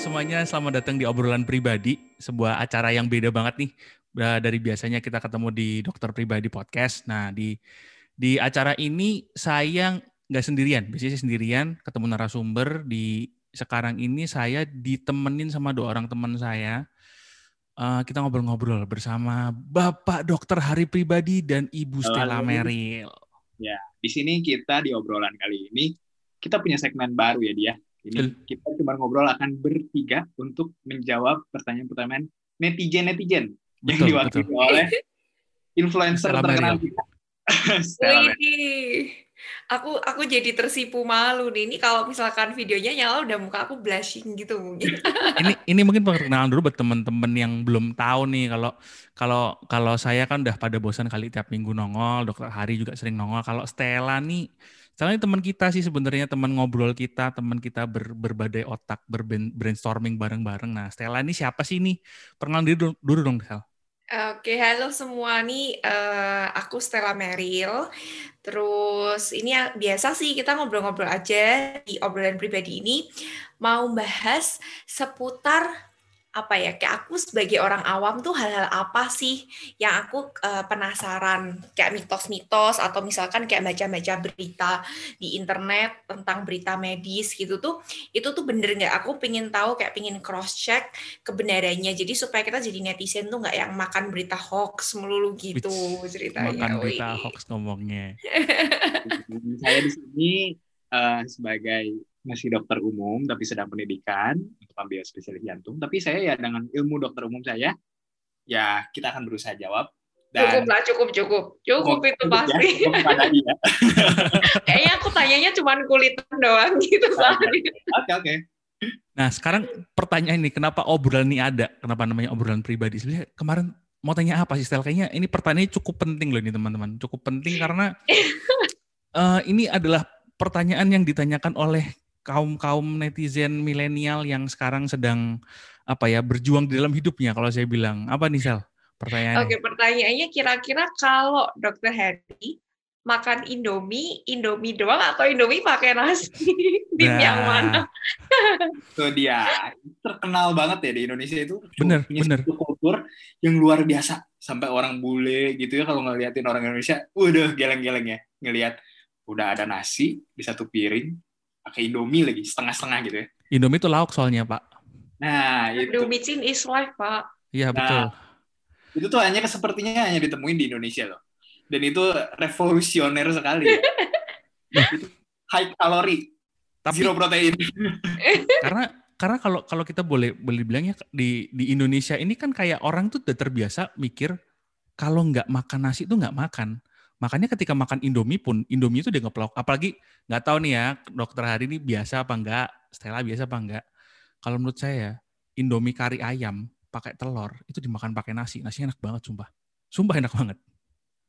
Semuanya. Selamat datang di obrolan pribadi, sebuah acara yang beda banget nih dari biasanya kita ketemu di Dokter Pribadi Podcast. Nah, di di acara ini saya nggak sendirian, biasanya sendirian ketemu narasumber. Di sekarang ini saya ditemenin sama dua orang teman saya. Uh, kita ngobrol-ngobrol bersama Bapak Dokter Hari Pribadi dan Ibu Stella Meril. Ya, di sini kita di obrolan kali ini kita punya segmen baru ya dia. Ini kita cuma ngobrol akan bertiga untuk menjawab pertanyaan-pertanyaan netizen-netizen yang diwakili oleh influencer terkenal kita. aku aku jadi tersipu malu nih. Ini kalau misalkan videonya nyala udah muka aku blushing gitu mungkin. ini ini mungkin perkenalan dulu buat teman-teman yang belum tahu nih kalau kalau kalau saya kan udah pada bosan kali tiap minggu nongol, dokter Hari juga sering nongol. Kalau Stella nih Stella ini teman kita sih sebenarnya teman ngobrol kita, teman kita ber, berbadai otak, ber brainstorming bareng-bareng. Nah, Stella ini siapa sih nih? Perkenalan diri dulu, dulu dong, Stella. Oke, halo semua nih. Uh, aku Stella Meril. Terus ini yang biasa sih kita ngobrol-ngobrol aja di obrolan pribadi ini mau bahas seputar apa ya kayak aku sebagai orang awam tuh hal-hal apa sih yang aku uh, penasaran? Kayak mitos-mitos atau misalkan kayak baca-baca berita di internet tentang berita medis gitu tuh itu tuh bener nggak? Aku pengen tahu kayak pengen cross check kebenarannya. Jadi supaya kita jadi netizen tuh nggak yang makan berita hoax melulu gitu Wih, ceritanya Makan berita hoax ngomongnya. Saya di sini uh, sebagai masih dokter umum tapi sedang pendidikan untuk ambil spesialis jantung. Tapi saya ya dengan ilmu dokter umum saya ya kita akan berusaha jawab. Dan cukup lah, cukup, cukup, cukup Oh, itu cukup ya, pasti. cukup kepada dia. Kayaknya aku tanyanya cuma kulitan doang gitu soalnya. Oke oke. Nah, sekarang pertanyaan ini, kenapa obrolan ini ada? Kenapa namanya obrolan pribadi? Sebenarnya kemarin mau tanya apa sih, Stel? Kayaknya ini pertanyaannya cukup penting loh ini teman-teman. Cukup penting karena eh, ini adalah pertanyaan yang ditanyakan oleh kaum-kaum netizen milenial yang sekarang sedang apa ya berjuang di dalam hidupnya kalau saya bilang. Apa nih, Sel? Pertanyaannya. Oke, pertanyaannya kira-kira kalau Dokter Harry makan Indomie, Indomie doang atau Indomie pakai nasi? Tim yang mana? Itu dia terkenal banget ya di Indonesia itu. Bener, punya bener. satu kultur yang luar biasa sampai orang bule gitu ya kalau ngeliatin orang Indonesia, udah geleng-geleng ya ngelihat udah ada nasi di satu piring pakai Indomie lagi setengah-setengah gitu ya. Indomie itu lauk soalnya, Pak. Nah, itu Indomie Chin is life, Pak. Iya, Nah, betul. itu tuh hanya sepertinya hanya ditemuin di Indonesia loh. Dan itu revolusioner sekali. ya. itu high kalori, Tapi zero protein. karena karena kalau kalau kita boleh boleh bilangnya di di Indonesia ini kan kayak orang tuh udah terbiasa mikir kalau nggak makan nasi itu nggak makan. Makanya ketika makan Indomie pun Indomie itu dia ngeplok. Apalagi nggak tahu nih ya dokter hari ini biasa apa enggak, Stella biasa apa enggak. Kalau menurut saya Indomie kari ayam pakai telur itu dimakan pakai nasi. Nasi enak banget sumpah. Sumpah enak banget.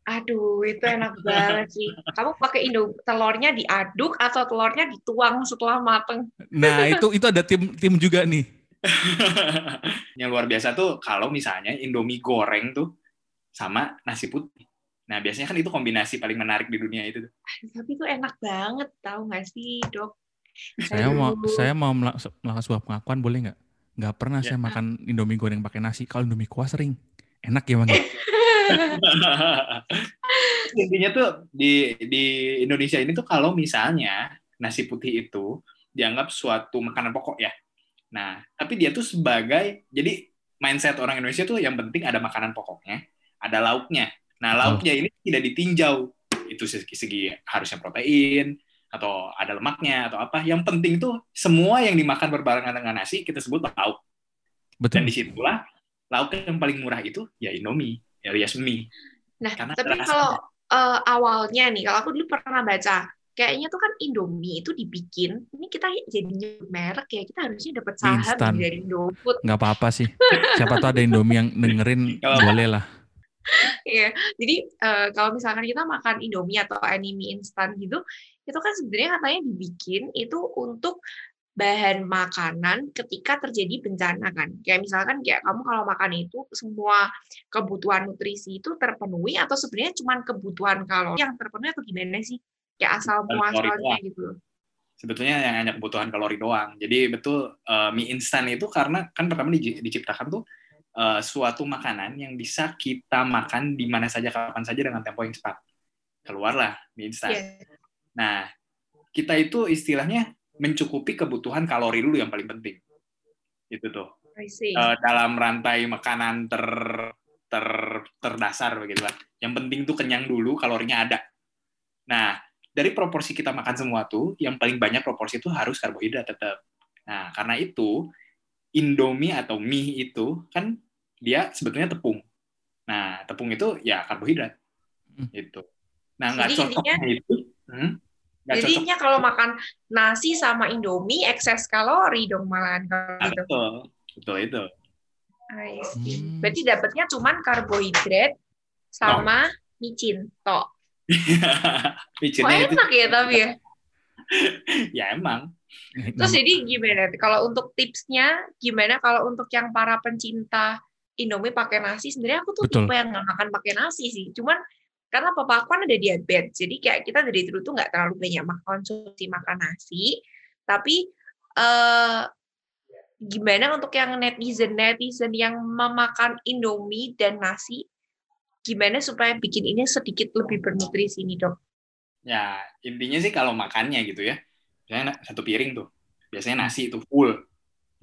Aduh, itu enak banget sih. Kamu pakai Indo telurnya diaduk atau telurnya dituang setelah mateng? Nah, itu itu ada tim tim juga nih. yang luar biasa tuh kalau misalnya Indomie goreng tuh sama nasi putih. Nah, biasanya kan itu kombinasi paling menarik di dunia itu. tuh. Tapi itu enak banget, tahu nggak sih, dok? Saya mau Aduh. saya mau melak- melakukan sebuah pengakuan boleh nggak? Nggak pernah Ya. saya makan Indomie goreng pakai nasi. Kalau Indomie kuah sering. Enak ya bang? ya? Intinya tuh di di Indonesia ini tuh kalau misalnya nasi putih itu dianggap suatu makanan pokok ya. Nah, tapi dia tuh sebagai jadi mindset orang Indonesia tuh yang penting ada makanan pokoknya, ada lauknya. Nah, lauknya ini tidak ditinjau. Itu segi, segi harusnya protein atau ada lemaknya atau apa. Yang penting tuh semua yang dimakan berbarengan dengan nasi kita sebut lauk. Dan Betul. di situlah lauk yang paling murah itu ya Indomie, alias mie. Nah, Karena tapi rasanya. kalau eh, awalnya nih, kalau aku dulu pernah baca, kayaknya tuh kan Indomie itu dibikin, ini kita jadi nyebut merek ya, kita harusnya dapat saham Instan. nih dari Indofood. Nggak apa-apa sih. Siapa tahu ada Indomie yang dengerin boleh lah. Iya, jadi eh, kalau misalkan kita makan Indomie atau anime instan gitu, itu kan sebenarnya katanya dibikin itu untuk bahan makanan ketika terjadi bencana kan. Kayak misalkan kayak kamu kalau makan itu semua kebutuhan nutrisi itu terpenuhi atau sebenarnya cuma kebutuhan kalori yang terpenuhi atau gimana sih? Kayak asal muasalnya gitu. Sebetulnya yang hanya kebutuhan kalori doang. Jadi betul uh, mie instan itu karena kan pertama diciptakan tuh uh, suatu makanan yang bisa kita makan di mana saja kapan saja dengan tempo yang cepat. Keluarlah mie instan. Yeah. Nah, kita itu istilahnya mencukupi kebutuhan kalori dulu yang paling penting. Itu tuh. Uh, dalam rantai makanan ter ter terdasar begitu kan. Yang penting tuh kenyang dulu, kalorinya ada. Nah, dari proporsi kita makan semua tuh, yang paling banyak proporsi itu harus karbohidrat tetap. Nah, karena itu Indomie atau mie itu kan dia sebetulnya tepung. Nah, tepung itu ya karbohidrat. Hmm. Itu. Nah, nggak cocoknya itu. Hmm, Jadinya kalau makan nasi sama Indomie ekses kalori dong malahan kalau nah, gitu. Betul, betul itu. I see. Hmm. Berarti dapatnya cuman karbohidrat sama no. micin tok. Micinnya oh, enak ya tapi ya. ya emang. Terus jadi gimana? Kalau untuk tipsnya gimana? Kalau untuk yang para pencinta Indomie pakai nasi, sebenarnya aku tuh Betul. tipe yang nggak makan pakai nasi sih. Cuman karena papa aku kan ada diabetes jadi kayak kita dari dulu tuh nggak terlalu banyak makan konsumsi makan nasi tapi uh, gimana untuk yang netizen netizen yang memakan indomie dan nasi gimana supaya bikin ini sedikit lebih bernutrisi nih dok ya intinya sih kalau makannya gitu ya misalnya satu piring tuh biasanya nasi itu full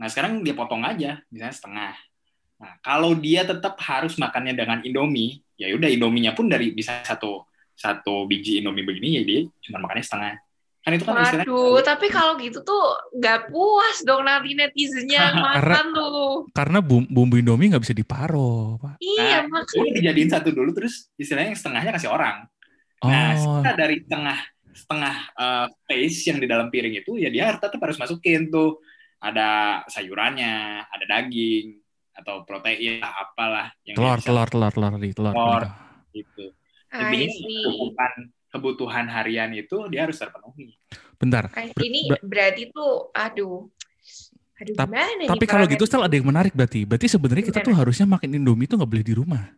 nah sekarang dia potong aja misalnya setengah nah kalau dia tetap harus makannya dengan indomie ya udah indominya pun dari bisa satu satu biji indomie begini ya dia cuma makannya setengah kan itu kan Waduh, tapi kalau gitu tuh nggak puas dong nanti netizennya makan karena, tuh. Karena bumbu Indomie nggak bisa diparo, Pak. Iya, nah, makanya. dijadiin satu dulu, terus istilahnya yang setengahnya kasih orang. Nah, oh. Nah, dari tengah setengah uh, space yang di dalam piring itu, ya dia tetap harus masukin tuh. Ada sayurannya, ada daging, atau protein apalah yang telur, telur, telur, telur, telur, telur, telur, gitu. Intinya kebutuhan kebutuhan harian itu dia harus terpenuhi. Bentar. Ini berarti tuh, aduh, Aduh, Ta gimana tapi kalau gitu setelah ada yang menarik berarti. Berarti sebenarnya kita tuh harusnya makan Indomie itu nggak boleh di rumah.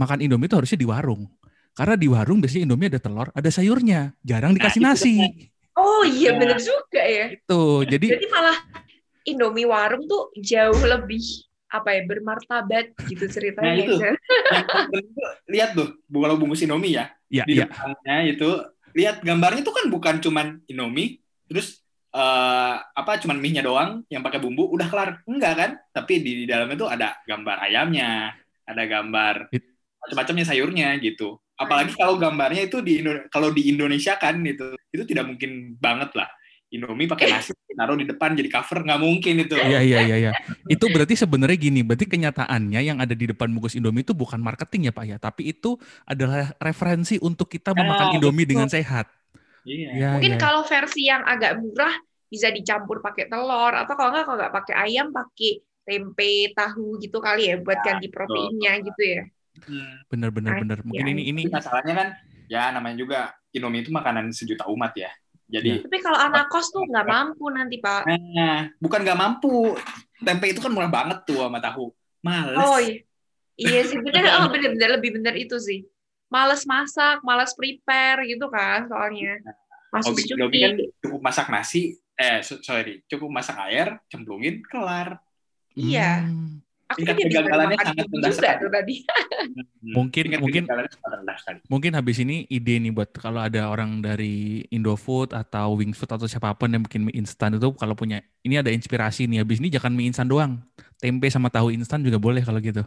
Makan Indomie itu harusnya di warung. Karena di warung biasanya Indomie ada telur, ada sayurnya. Jarang dikasih nah, nasi. Oh iya benar juga ya. Itu. Jadi Jadi malah Indomie warung tuh jauh lebih apa ya bermartabat gitu ceritanya. Nah, itu. lihat tuh kalau bungkus Indomie ya, ya di ya. depannya itu lihat gambarnya tuh kan bukan cuman Indomie, terus uh, apa cuman mie-nya doang yang pakai bumbu udah kelar. Enggak kan? Tapi di, di dalamnya tuh ada gambar ayamnya, ada gambar macam-macamnya sayurnya gitu. Apalagi kalau gambarnya itu di kalau di Indonesia kan itu itu tidak mungkin banget lah Indomie pakai nasi taruh di depan jadi cover nggak mungkin itu. Iya iya iya iya. Itu berarti sebenarnya gini, berarti kenyataannya yang ada di depan bungkus Indomie itu bukan marketing ya Pak ya, tapi itu adalah referensi untuk kita memakan Indomie betul. dengan sehat. Iya. Ya, Mungkin ya. kalau versi yang agak murah bisa dicampur pakai telur atau kalau nggak kalau nggak pakai ayam pakai tempe tahu gitu kali ya buat nah, ganti proteinnya betul. gitu ya. Bener bener bener. Mungkin ya. ini ini masalahnya kan ya namanya juga Indomie itu makanan sejuta umat ya. Jadi. Tapi kalau anak kos tuh nggak mampu nanti pak. Nah, bukan nggak mampu. Tempe itu kan murah banget tuh sama tahu. Males. Oh iya. Iya sih bener. Oh bener-bener lebih bener itu sih. Males masak, males prepare gitu kan soalnya. Masuk oh, kan cukup masak nasi, eh sorry, cukup masak air, cemplungin, kelar. Iya. Hmm. Aku tingkat kegagalannya sangat rendah sekali. Tuh tadi. Hmm. mungkin mungkin mungkin habis ini ide nih buat kalau ada orang dari Indofood atau Wingfood atau siapa pun yang bikin mie instan itu kalau punya ini ada inspirasi nih habis ini jangan mie instan doang tempe sama tahu instan juga boleh kalau gitu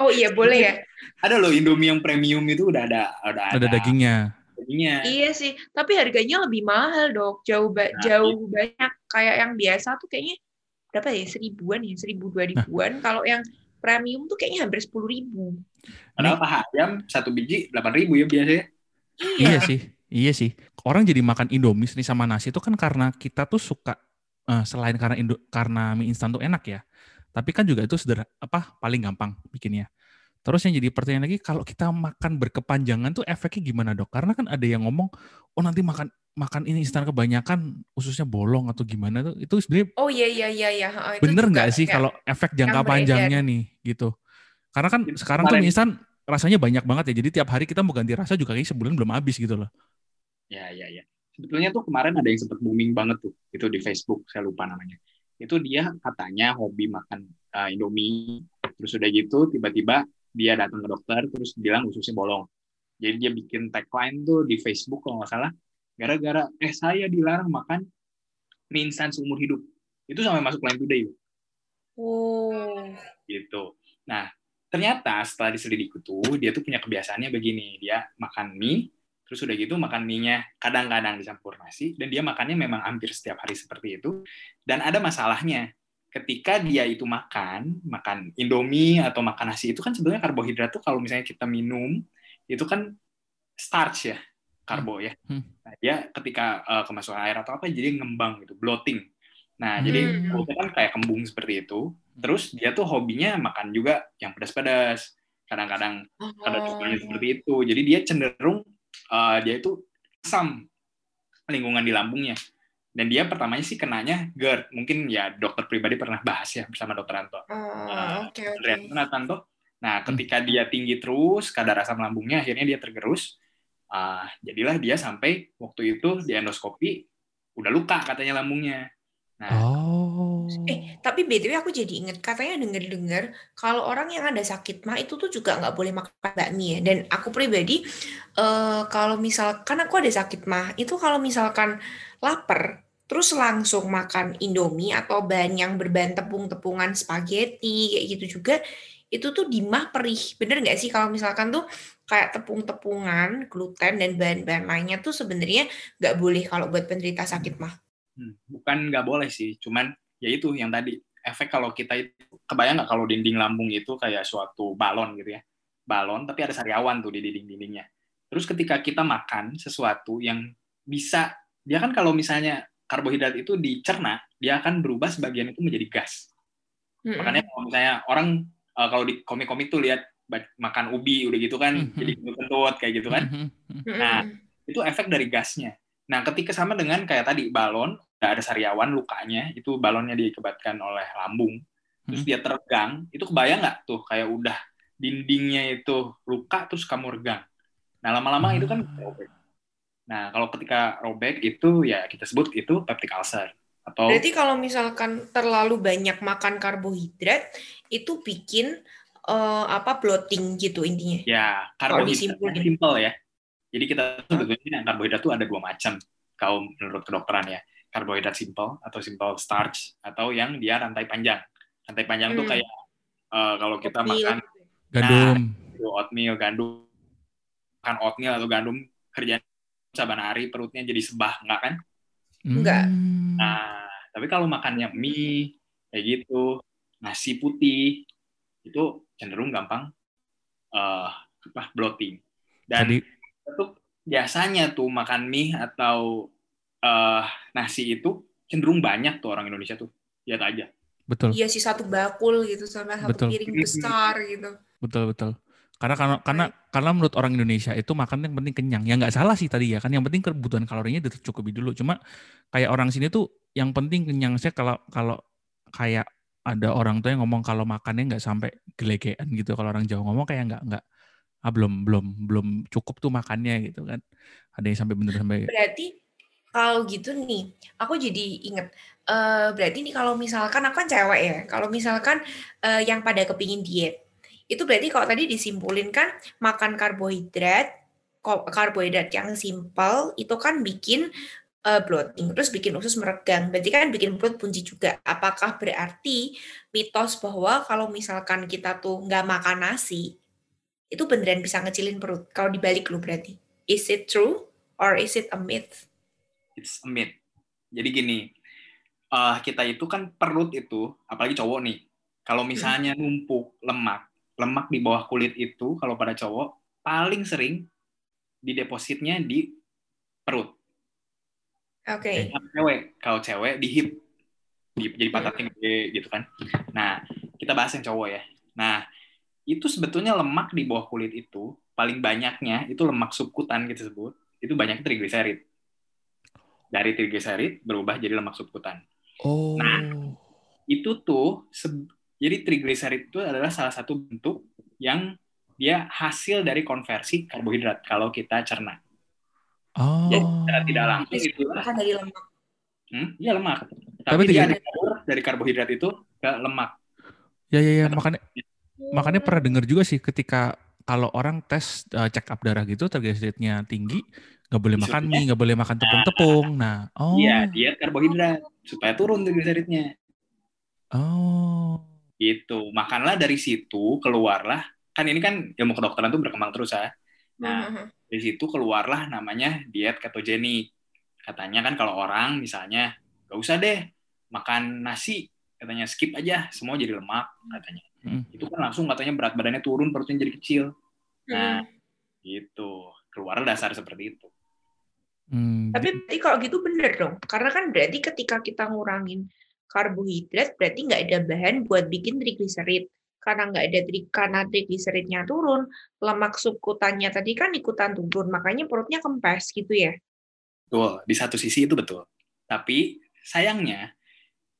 oh iya boleh ya ada loh Indomie yang premium itu udah ada ada, ada, ada dagingnya dagingnya iya sih tapi harganya lebih mahal dok jauh ba nah, jauh iya. banyak kayak yang biasa tuh kayaknya berapa ya? Seribuan ya? Seribu dua ribuan. Nah. kalau yang premium tuh kayaknya hampir sepuluh ribu. Padahal paha ayam satu biji delapan ribu ya biasanya. Iya. iya sih. Iya sih. Orang jadi makan indomie nih sama nasi itu kan karena kita tuh suka uh, selain karena indo karena mie instan tuh enak ya. Tapi kan juga itu sederhana apa paling gampang bikinnya Terus yang jadi pertanyaan lagi, kalau kita makan berkepanjangan tuh efeknya gimana dok? Karena kan ada yang ngomong, oh nanti makan makan ini instan kebanyakan, ususnya bolong atau gimana tuh? Itu sebenarnya Oh iya iya iya iya. Oh, itu bener nggak sih kalau efek jangka beredar. panjangnya nih gitu? Karena kan sekarang tuh kemarin- mie instan rasanya banyak banget ya. Jadi tiap hari kita mau ganti rasa juga kayak sebulan belum habis gitu loh. Ya, ya, ya. Sebetulnya tuh kemarin ada yang sempat booming banget tuh, itu di Facebook, saya lupa namanya. Itu dia katanya hobi makan uh, Indomie, terus udah gitu tiba-tiba dia datang ke dokter, terus bilang ususnya bolong. Jadi dia bikin tagline tuh di Facebook kalau nggak salah, gara-gara eh saya dilarang makan mie instan seumur hidup. Itu sampai masuk Line Today Oh. gitu. Nah, ternyata setelah diselidiki tuh dia tuh punya kebiasaannya begini, dia makan mie, terus udah gitu makan mie-nya kadang-kadang dicampur nasi, dan dia makannya memang hampir setiap hari seperti itu. Dan ada masalahnya, ketika dia itu makan, makan Indomie atau makan nasi itu kan sebenarnya karbohidrat tuh kalau misalnya kita minum itu kan starch ya, karbo ya. Hmm. Nah, dia ketika uh, kemasukan air atau apa jadi ngembang gitu, bloating. Nah, Hmm. jadi perutnya kan kayak kembung seperti itu. Terus dia tuh hobinya makan juga yang pedas-pedas. Kadang-kadang ada Oh. cukanya seperti itu. Jadi dia cenderung uh, dia itu asam lingkungan di lambungnya. Dan dia pertamanya sih kenanya GERD. Mungkin ya dokter pribadi pernah bahas ya bersama dokter Anto. Oh, oke oke. Andreas Nathanto. Nah, ketika dia tinggi terus, kadar asam lambungnya akhirnya dia tergerus. Ah, jadilah dia sampai waktu itu di endoskopi udah luka katanya lambungnya. Nah, Oh. Eh, tapi BTW aku jadi inget katanya denger-dengar kalau orang yang ada sakit mah itu tuh juga nggak boleh makan bakmi ya. Dan aku pribadi eh kalau misalkan aku ada sakit mah itu kalau misalkan lapar terus langsung makan Indomie atau bahan yang berbahan tepung-tepungan spaghetti kayak gitu juga itu tuh di mah perih. Bener nggak sih kalau misalkan tuh kayak tepung-tepungan, gluten dan bahan-bahan lainnya tuh sebenarnya nggak boleh kalau buat penderita sakit mah. Hmm, bukan nggak boleh sih, cuman ya itu yang tadi efek kalau kita itu kebayang nggak kalau dinding lambung itu kayak suatu balon gitu ya, balon tapi ada sariawan tuh di dinding-dindingnya. Terus ketika kita makan sesuatu yang bisa, dia kan kalau misalnya karbohidrat itu dicerna, dia akan berubah sebagian itu menjadi gas. Mm-mm. Makanya kalau misalnya orang eh, kalau di komik-komik tuh lihat makan ubi udah gitu kan, Mhm. jadi kentut kayak gitu kan Mhm. Mm-mm. Nah, itu efek dari gasnya. Nah, ketika sama dengan kayak tadi balon, ada sariawan lukanya, itu balonnya dikebatkan oleh lambung, terus Hmm. dia teregang, itu kebayang nggak tuh kayak udah dindingnya itu luka terus kamu regang. Nah, lama-lama itu kan Ah. robek. Nah, kalau ketika robek itu ya kita sebut itu peptic ulcer atau Berarti kalau misalkan terlalu banyak makan karbohidrat itu bikin eh, apa bloating gitu intinya. ya karbohidrat disimpulin. simple ya. Jadi kita sebetulnya karbohidrat itu ada dua macam kalau menurut kedokteran ya. Karbohidrat simple atau simple starch atau yang dia rantai panjang. Rantai panjang tuh Hmm. kayak eh, kalau kita Oatmeal. makan Gandum. itu oatmeal, gandum, makan oatmeal atau gandum kerjaan saban hari perutnya jadi sebah enggak kan? Enggak. Hmm. Nah, tapi kalau makannya mie kayak gitu, nasi putih itu cenderung gampang eh apa bloating. Dan Jadi itu biasanya tuh makan mie atau eh nasi itu cenderung banyak tuh orang Indonesia tuh. Lihat aja. betul, Iya sih satu bakul gitu sama satu Betul. piring besar gitu. betul, betul. Karena karena karena karena menurut orang Indonesia itu makan yang penting kenyang. Ya nggak salah sih tadi ya kan. Yang penting kebutuhan kalorinya tercukupi dulu. Cuma kayak orang sini tuh yang penting kenyang. Saya kalau kalau kayak ada orang tua yang ngomong kalau makannya nggak sampai gelegean gitu. Kalau orang Jawa ngomong kayak nggak nggak ah belum belum belum cukup tuh makannya gitu kan. Ada yang sampai bener sampai Berarti kalau gitu nih, aku jadi inget. eh berarti nih kalau misalkan aku kan cewek ya. Kalau misalkan eh, yang pada kepingin diet, itu berarti kalau tadi disimpulin kan makan karbohidrat, karbohidrat yang simple itu kan bikin eh, bloating, terus bikin usus meregang. Berarti kan bikin perut punci juga. Apakah berarti mitos bahwa kalau misalkan kita tuh nggak makan nasi, itu beneran bisa ngecilin perut? Kalau dibalik lu berarti, is it true or is it a myth? It's a myth. Jadi gini, eh, kita itu kan perut itu, apalagi cowok nih, kalau misalnya numpuk lemak, lemak di bawah kulit itu kalau pada cowok paling sering di depositnya di perut. Oke. Kalau cewek, kalau cewek di hip, di, jadi pantatnya gede gitu kan. Nah, kita bahas yang cowok ya. Nah, itu sebetulnya lemak di bawah kulit itu paling banyaknya itu lemak subkutan kita sebut itu banyak trigliserid dari trigliserid berubah jadi lemak subkutan Oh. Nah. itu tuh jadi trigliserid itu adalah salah satu bentuk yang dia hasil dari konversi karbohidrat kalau kita cerna oh. jadi secara tidak langsung itulah Kan dari lemak. hmm, iya lemak Tapi tapi, dia tiga- ada dari karbohidrat itu ke lemak Ya ya ya makanya makanya pernah dengar juga sih ketika kalau orang tes uh, check up darah gitu triglyceridnya tinggi nggak boleh makan mie nggak boleh makan tepung-tepung nah oh Iya, diet karbohidrat supaya turun trigliseridnya. oh Gitu. Makanlah dari situ keluarlah kan ini kan ilmu kedokteran tuh berkembang terus ya. Nah, Mhm. dari situ keluarlah namanya diet ketogenik. Katanya kan kalau orang misalnya gak usah deh makan nasi, katanya skip aja semua jadi lemak katanya. Mm. Itu kan langsung katanya berat badannya turun, perutnya jadi kecil. Nah, Mhm. gitu. Keluar dasar seperti itu. Hmm, Tapi berarti kalau gitu bener dong. Karena kan berarti ketika kita ngurangin karbohidrat, berarti nggak ada bahan buat bikin trigliserid. Karena nggak ada tri karena trigliseridnya turun, lemak subkutannya tadi kan ikutan turun, makanya perutnya kempes gitu ya. Betul, di satu sisi itu betul. Tapi sayangnya,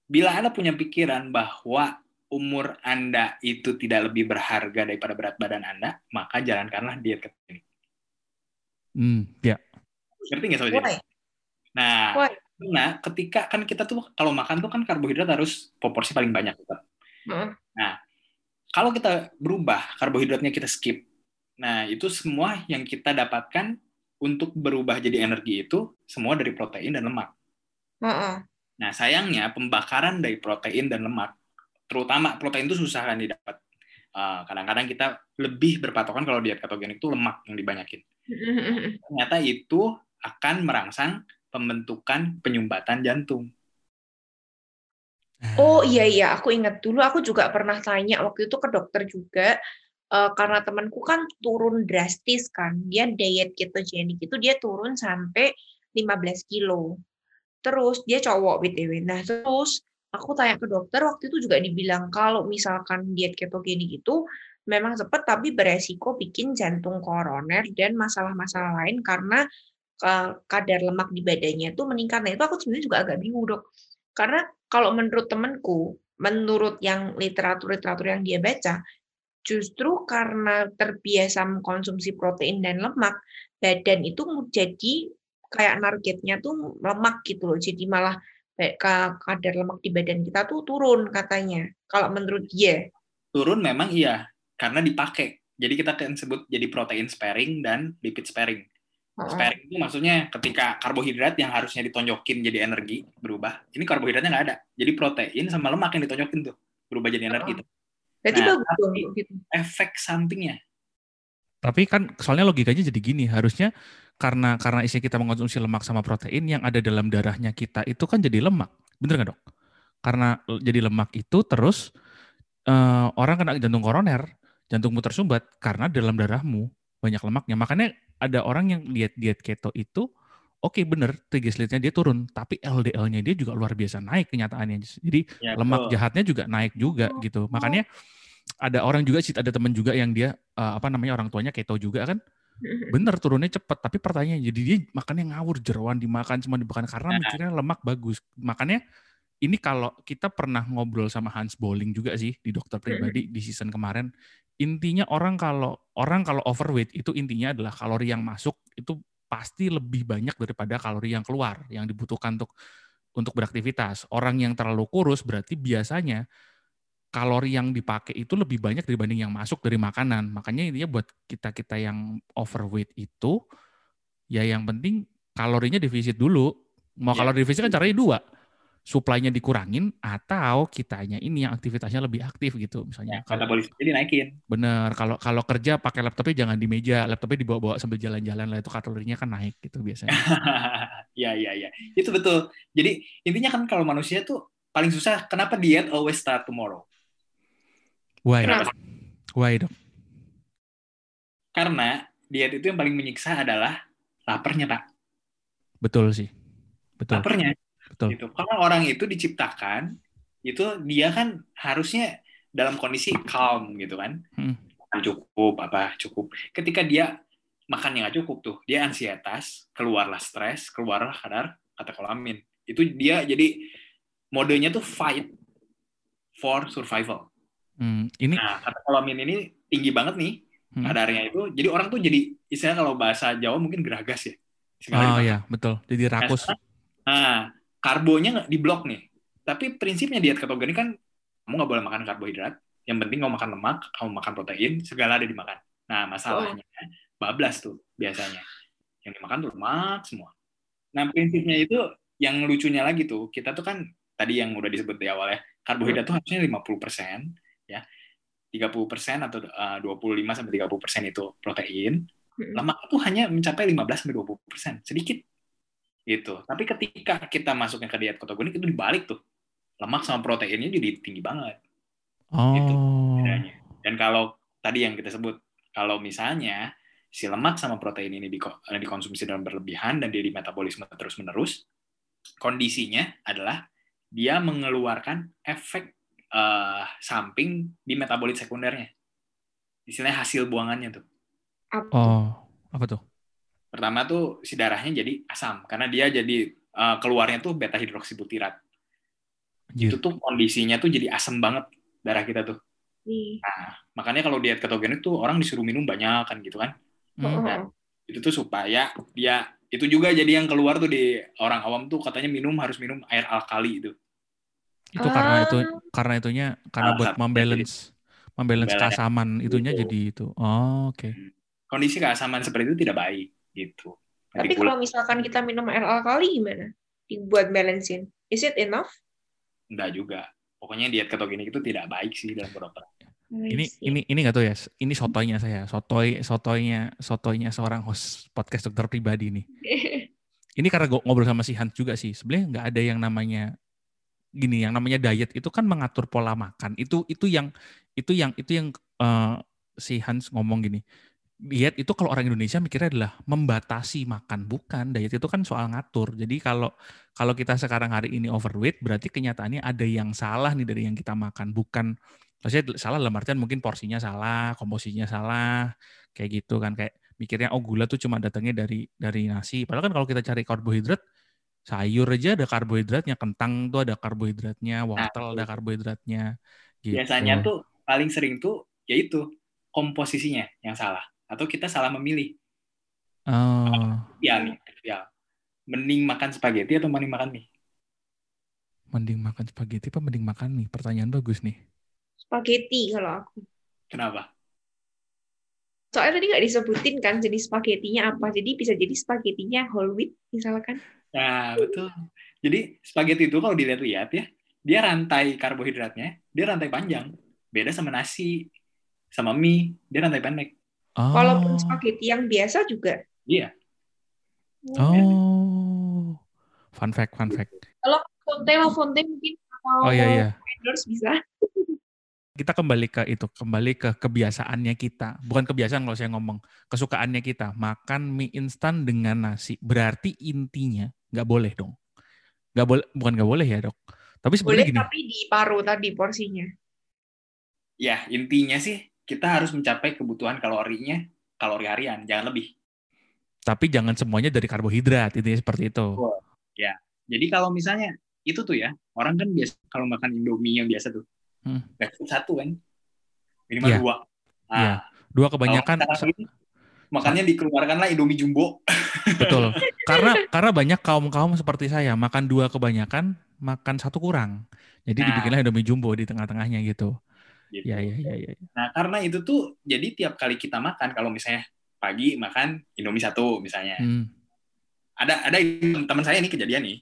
bila Anda punya pikiran bahwa umur Anda itu tidak lebih berharga daripada berat badan Anda, maka jalankanlah diet ketogenik. hmm, ya Ngerti nggak soalnya? Why? Nah, Why? karena ketika kan kita tuh kalau makan tuh kan karbohidrat harus proporsi paling banyak. tetap. Heeh. Kalau kita berubah, karbohidratnya kita skip. Nah, itu semua yang kita dapatkan untuk berubah jadi energi itu semua dari protein dan lemak. Heeh. Nah, sayangnya pembakaran dari protein dan lemak, terutama protein itu susah kan didapat. Uh, kadang-kadang kita lebih berpatokan kalau diet ketogenik itu lemak yang dibanyakin. Ternyata itu akan merangsang pembentukan penyumbatan jantung. Oh iya iya, aku ingat dulu aku juga pernah tanya waktu itu ke dokter juga eh, karena temanku kan turun drastis kan. Dia diet ketogenik itu dia turun sampai 15 kilo. Terus dia cowok BTW. Nah, terus aku tanya ke dokter waktu itu juga dibilang kalau misalkan diet ketogenik itu memang cepat tapi beresiko bikin jantung koroner dan masalah-masalah lain karena kadar lemak di badannya itu meningkat. Nah, itu aku sebenarnya juga agak bingung, Dok. Karena kalau menurut temanku, menurut yang literatur-literatur yang dia baca, justru karena terbiasa mengkonsumsi protein dan lemak, badan itu jadi kayak targetnya tuh lemak gitu loh. Jadi malah kadar lemak di badan kita tuh turun katanya. Kalau menurut dia. Turun memang iya, karena dipakai. Jadi kita kan sebut jadi protein sparing dan lipid sparing. Sparing itu maksudnya ketika karbohidrat yang harusnya ditonjokin jadi energi berubah, ini karbohidratnya nggak ada. Jadi protein sama lemak yang ditonjokin tuh berubah jadi energi. tuh. Berarti Nah, bagus dong tapi- gitu. Efek sampingnya. Tapi kan soalnya logikanya jadi gini, harusnya karena karena isi kita mengkonsumsi lemak sama protein yang ada dalam darahnya kita itu kan jadi lemak. Bener nggak dok? Karena jadi lemak itu terus eh, orang kena jantung koroner, jantungmu tersumbat karena dalam darahmu banyak lemaknya. Makanya ada orang yang diet diet keto itu oke bener triglyceridnya dia turun, tapi LDL-nya dia juga luar biasa naik kenyataannya. Jadi Ya, lemak betul. jahatnya juga naik juga gitu. Makanya ada orang juga sih ada teman juga yang dia eh, apa namanya orang tuanya keto juga kan bener turunnya cepet tapi pertanyaannya jadi dia makannya ngawur jeroan dimakan cuma dimakan karena Nah. mikirnya lemak bagus makanya ini kalau kita pernah ngobrol sama Hans Bowling juga sih di dokter pribadi di season kemarin intinya orang kalau orang kalau overweight itu intinya adalah kalori yang masuk itu pasti lebih banyak daripada kalori yang keluar yang dibutuhkan untuk untuk beraktivitas orang yang terlalu kurus berarti biasanya kalori yang dipakai itu lebih banyak dibanding yang masuk dari makanan. Makanya intinya buat kita-kita yang overweight itu, ya yang penting kalorinya defisit dulu. Mau Ya. kalori defisit kan caranya dua. Supply-nya dikurangin atau kitanya ini yang aktivitasnya lebih aktif gitu. Misalnya kalau Metabolisme jadi naikin. bener kalau kalau kerja pakai laptopnya jangan di meja, laptopnya dibawa-bawa sambil jalan-jalan lah itu kalorinya kan naik gitu biasanya. Iya, iya, iya. Itu betul. Jadi intinya kan kalau manusia tuh paling susah kenapa diet always start tomorrow? Why? Kenapa? Why dok? Karena diet itu yang paling menyiksa adalah laparnya, Pak. Betul sih. Betul. Laparnya. Betul. Gitu. Karena orang itu diciptakan itu dia kan harusnya dalam kondisi calm gitu kan. Hmm. makan cukup apa cukup. Ketika dia makannya nggak cukup tuh, dia ansietas, keluarlah stres, keluarlah kadar katekolamin. Itu dia jadi modenya tuh fight for survival. Hmm, ini Nah, katekolamin ini tinggi banget nih Hmm. kadarnya itu. Jadi orang tuh jadi istilahnya kalau bahasa Jawa mungkin geragas ya. Sekali Oh dimakan. ya, betul. Jadi rakus. Nah, karbonya nggak diblok nih. Tapi prinsipnya diet ketogenik kan kamu nggak boleh makan karbohidrat. Yang penting kamu makan lemak, kamu makan protein, segala ada dimakan. Nah, masalahnya bablas tuh biasanya. Yang dimakan tuh lemak semua. Nah, prinsipnya itu yang lucunya lagi tuh, kita tuh kan tadi yang udah disebut di awal ya, karbohidrat tuh harusnya 50% ya. 30% atau eh, 25 sampai 30% itu protein, Mm-mm. lemak itu hanya mencapai 15 sampai 20 persen, sedikit. Gitu. Tapi ketika kita masuknya ke diet ketogenik itu dibalik tuh. Lemak sama proteinnya jadi tinggi banget Gitu. Oh. bedanya. Dan kalau tadi yang kita sebut, kalau misalnya si lemak sama protein ini eh, dikonsumsi dalam berlebihan dan dia di metabolisme terus-menerus, kondisinya adalah dia mengeluarkan efek eh, samping di metabolit sekundernya. Istilahnya hasil buangannya tuh. Apa? Oh, apa tuh? Pertama tuh si darahnya jadi asam karena dia jadi eh, keluarnya tuh beta hidroksibutirat. Anjir. Itu tuh kondisinya tuh jadi asam banget darah kita tuh. Nih. Makanya kalau diet ketogenik tuh orang disuruh minum banyak kan gitu kan. Hmm. Nah, Itu tuh supaya dia itu juga jadi yang keluar tuh di orang awam tuh katanya minum harus minum air alkali itu. Itu karena Ah. itu karena itunya karena Salah buat membalance membalance Membalance. keasaman itunya Betul. jadi itu. Oh, oke. Kondisi keasaman seperti itu tidak baik gitu. Tapi kalau misalkan kita minum air alkali gimana? Dibuat balancein. Is it enough? enggak juga. Pokoknya diet ketogenik itu tidak baik sih dalam kedokteran. Ini ini ini nggak tahu ya. Ini sotoynya saya. Sotoy sotoynya sotoynya seorang host podcast dokter pribadi nih. Ini karena gue ngobrol sama si Hans juga sih. Sebenarnya nggak ada yang namanya gini, yang namanya diet itu kan mengatur pola makan. Itu itu yang itu yang itu yang eh, si Hans ngomong gini. Diet itu kalau orang Indonesia mikirnya adalah membatasi makan, bukan. Diet itu kan soal ngatur. Jadi kalau kalau kita sekarang hari ini overweight, berarti kenyataannya ada yang salah nih dari yang kita makan, bukan maksudnya salah dalam artian mungkin porsinya salah, komposisinya salah, kayak gitu kan kayak mikirnya oh gula tuh cuma datangnya dari dari nasi. Padahal kan kalau kita cari karbohidrat sayur aja ada karbohidratnya, kentang tuh ada karbohidratnya, wortel ada betul. karbohidratnya. Gitu. Biasanya tuh paling sering tuh yaitu komposisinya yang salah atau kita salah memilih. Oh, Ya nih, ya. Mending makan spaghetti atau mending makan mie? mending makan spaghetti apa mending makan mie? Pertanyaan bagus nih. Spaghetti kalau aku. Kenapa? Soalnya tadi nggak disebutin kan jenis spagettinya apa. Jadi bisa jadi spagettinya whole wheat misalkan. Nah, betul. Jadi spaghetti itu kalau dilihat-lihat ya, dia rantai karbohidratnya, dia rantai panjang. Beda sama nasi, sama mie, dia rantai pendek. Oh. Walaupun spaghetti yang biasa juga. Iya. Oh. Fun fact, fun fact. Fonte lah Fonte mungkin atau Oh iya iya. endorse bisa. Kita kembali ke itu, kembali ke kebiasaannya kita. Bukan kebiasaan kalau saya ngomong, kesukaannya kita. Makan mie instan dengan nasi. Berarti intinya nggak boleh dong. Nggak boleh, bukan nggak boleh ya dok. Tapi sebenarnya Boleh gini. tapi di paruh tadi porsinya. Ya, intinya sih kita harus mencapai kebutuhan kalorinya, kalori harian, jangan lebih. Tapi jangan semuanya dari karbohidrat, intinya seperti itu. Jadi kalau misalnya itu tuh ya, orang kan biasa kalau makan Indomie yang biasa tuh, Hmm. cukup satu kan, minimal Iya. dua. Nah, Iya. Dua kebanyakan ini, makanya dikeluarkanlah Indomie Jumbo. betul. Karena karena banyak kaum kaum seperti saya makan dua kebanyakan, makan satu kurang. Jadi Nah. dibikinlah Indomie jumbo di tengah-tengahnya gitu. Gitu. Ya ya ya ya. Nah, karena itu tuh jadi tiap kali kita makan kalau misalnya pagi makan Indomie satu misalnya. Hmm. Ada ada teman saya nih kejadian nih.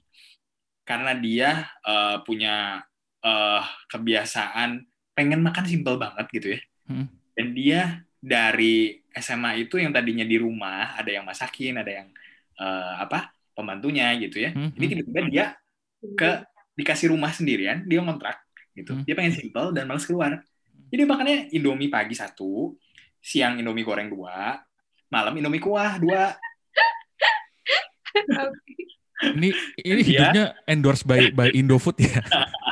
Karena dia eh, punya eh, kebiasaan pengen makan simpel banget gitu ya. Hmm. Dan dia dari SMA itu yang tadinya di rumah ada yang masakin, ada yang eh, apa? pembantunya gitu ya. Hmm, Ini tiba-tiba dia ke dikasih rumah sendirian, dia ngontrak gitu. Hmm. Dia pengen simpel dan males keluar. Jadi makannya Indomie pagi satu, siang Indomie goreng dua, malam Indomie kuah dua. Ini ini Iya. hidupnya endorse by by Indofood ya.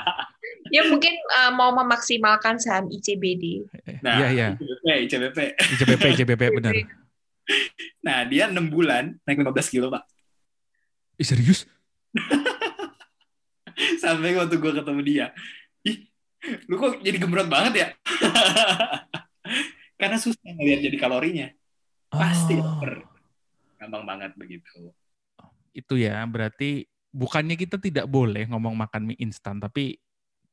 ya mungkin uh, mau memaksimalkan saham ICBD. Nah, Iya, iya. ICBP, ICBP. ICBP, ICBP benar. Nah, dia 6 bulan naik 15 kilo, Pak. Ih, serius? Sampai waktu gue ketemu dia. Ih, lu kok jadi gembrot banget ya? Karena susah ngeliat jadi kalorinya. Pasti Oh, lapar. Gampang banget begitu. Itu ya, berarti bukannya kita tidak boleh ngomong makan mie instan, tapi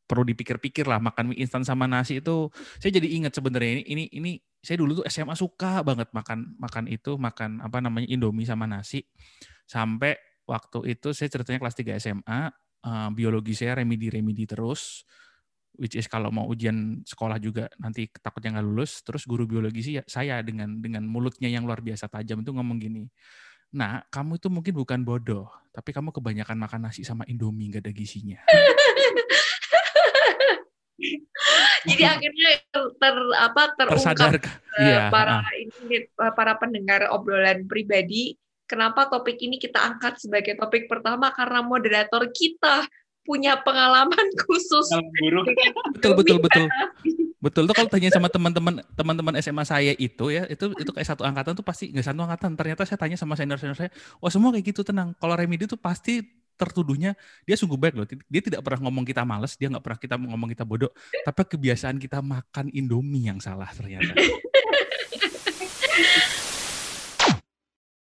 perlu dipikir-pikir lah makan mie instan sama nasi itu saya jadi ingat sebenarnya ini ini ini saya dulu tuh SMA suka banget makan makan itu makan apa namanya Indomie sama nasi sampai waktu itu saya ceritanya kelas 3 SMA eh, biologi saya remedi-remedi terus which is kalau mau ujian sekolah juga nanti takutnya nggak lulus terus guru biologi sih ya- saya dengan dengan mulutnya yang luar biasa tajam itu ngomong gini nah kamu itu mungkin bukan bodoh tapi kamu kebanyakan makan nasi sama Indomie nggak ada gizinya Jadi akhirnya ter, apa terungkap iya para ah. ini eh, para pendengar obrolan pribadi kenapa topik ini kita angkat sebagai topik pertama karena moderator kita punya pengalaman khusus. Betul betul betul. betul tuh kalau tanya sama teman-teman teman-teman SMA saya itu ya itu itu kayak satu angkatan tuh pasti nggak satu angkatan ternyata saya tanya sama senior senior saya wah semua kayak gitu tenang. Kalau remedi tuh pasti tertuduhnya dia sungguh baik loh. Dia tidak pernah ngomong kita males dia nggak pernah kita ngomong kita bodoh. Tapi kebiasaan kita makan indomie yang salah ternyata